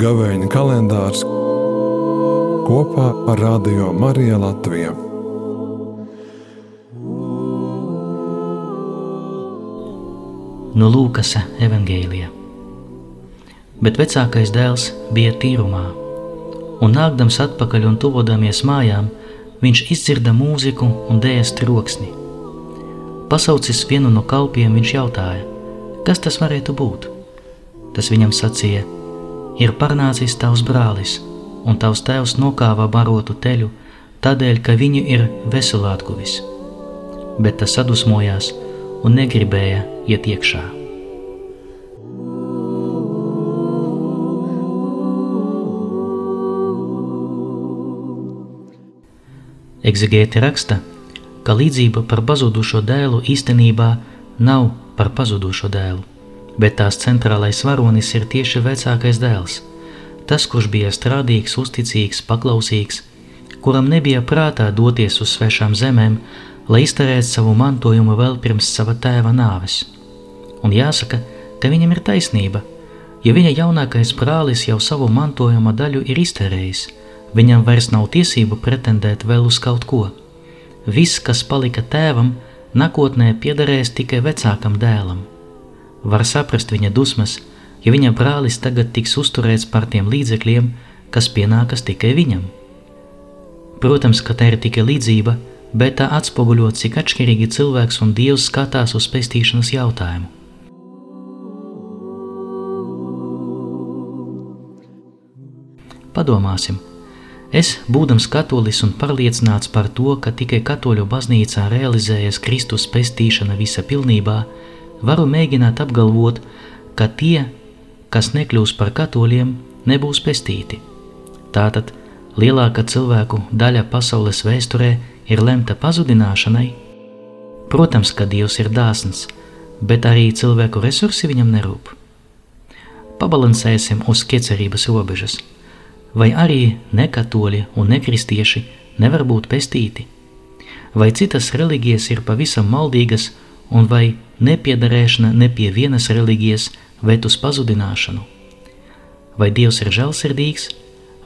Gavēņa kalendārs kopā ar Radio Mariju Latviju. No Lūkas evangēlija. Bet vecākais dēls bija tīrumā, un nākdams atpakaļ un tuvodamies mājām, viņš izdzirda mūziku un dējas troksni. Pasaucis vienu no kalpiem, viņš jautāja, kas tas varētu būt? Tas viņam sacīja – ir parnācis tavs brālis, un tavs tēvs nokāva barotu teļu, tādēļ, ka viņu ir veselātguvis. Bet tas sadusmojās un negribēja iet iekšā. Exegēti raksta, ka līdzība par pazudušo dēlu īstenībā nav par pazudušo dēlu bet tās centrālais varonis ir tieši vecākais dēls. Tas, kurš bija strādīgs, uzticīgs, paklausīgs, kuram nebija prātā doties uz svešām zemēm, lai izterētu savu mantojumu vēl pirms sava tēva nāves. Un jāsaka, te viņam ir taisnība, ja viņa jaunākais brālis jau savu mantojuma daļu ir izterējis, viņam vairs nav tiesību pretendēt vēl uz kaut ko. Viss, kas palika tēvam, nākotnē piederēs tikai vecākam dēlam. Var saprast viņa dusmas, ja viņa brālis tagad tiks uzturēts par tiem līdzekļiem, kas pienākas tikai viņam. Protams, ka tā ir tikai līdzība, bet tā atspoguļo, cik atšķirīgi cilvēks un dievs skatās uz pestīšanas jautājumu. Padomāsim, es, būdams katolis un pārliecināts par to, ka tikai katoļu baznīcā realizējas Kristus pestīšana visa pilnībā, varu mēģināt apgalvot, ka tie, kas nekļūs par katoļiem, nebūs pestīti. Tātad lielākā cilvēku daļa pasaules vēsturē ir lemta pazudināšanai. Protams, ka Dievs ir dāsns, bet arī cilvēku resursi viņam nerūp. Pabalansēsim uz ķecerības robežas, vai arī nekatoļi un nekristieši nevar būt pestīti, vai citas reliģijas ir pavisam maldīgas un vai nepiederēšana ne pie vienas reliģijas ved uz pazudināšanu. Vai Dievs ir žēlsirdīgs,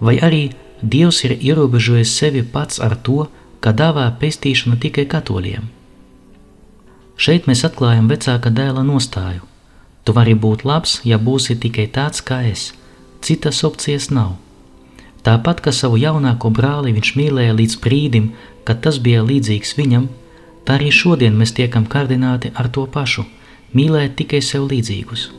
vai arī Dievs ir ierobežojis sevi pats ar to, ka dāvā pestīšanu tikai katoļiem. Šeit mēs atklājam vecāka dēla nostāju. Tu vari būt labs, ja būsi tikai tāds kā es, citas opcijas nav. Tāpat kā savu jaunāko brāli viņš mīlēja līdz brīdim, kad tas bija līdzīgs viņam, tā arī šodien mēs tiekam kārdināti ar to pašu - mīlēt tikai sev līdzīgus.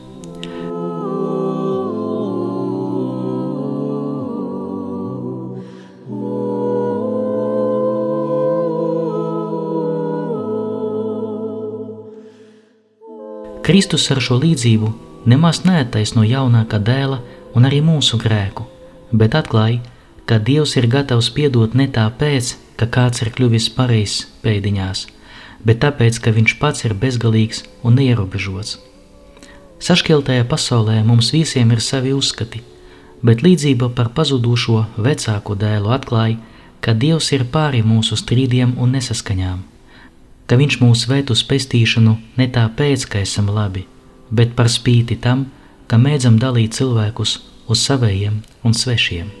Kristus ar šo līdzību nemaz neattaisno jaunākā dēla un arī mūsu grēku, bet atklāja, ka Dievs ir gatavs piedot ne tāpēc, ka kāds ir kļuvis pareizs pēdiņās, bet tāpēc, ka viņš pats ir bezgalīgs un neierobežots. Sašķeltajā pasaulē mums visiem ir savi uzskati, bet līdzība par pazudušo vecāko dēlu atklāja, ka Dievs ir pāri mūsu strīdiem un nesaskaņām, ka Viņš mūs ved uz pestīšanu ne tāpēc, ka esam labi, bet par spīti tam, ka mēdzam dalīt cilvēkus uz savējiem un svešiem.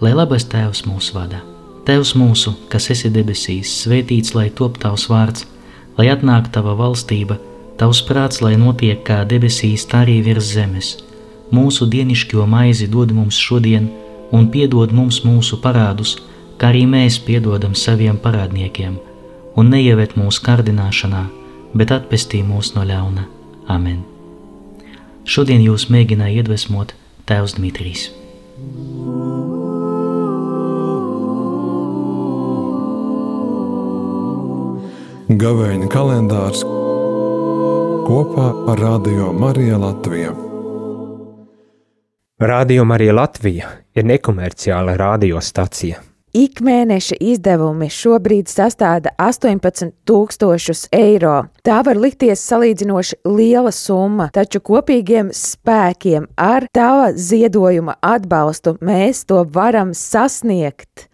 lai labais Tēvs mūs vada. Tēvs mūsu, kas esi debesīs, svētīts lai top tavs vārds, lai atnāk tava valstība, tavs prāts, lai notiek kā debesīs, tā arī virs zemes. Mūsu dienišķo maizi dod mums šodien, un piedod mums mūsu parādus, kā arī mēs piedodam saviem parādniekiem, un neieved mūsu kārdināšanā, bet atpestī mūs no ļauna. Amen. Šodien jūs mēģināja iedvesmot Tēvs Dmitrijs. Gavēņa kalendārs kopā ar Radio Mariju Latviju. Radio Marija Latvija ir nekomerciāla radiostacija ikmēneša izdevumi šobrīd sastāda 18,000 eiro. Tā var likties salīdzinoši liela summa, taču kopīgiem spēkiem ar tava ziedojuma atbalstu mēs to varam sasniegt.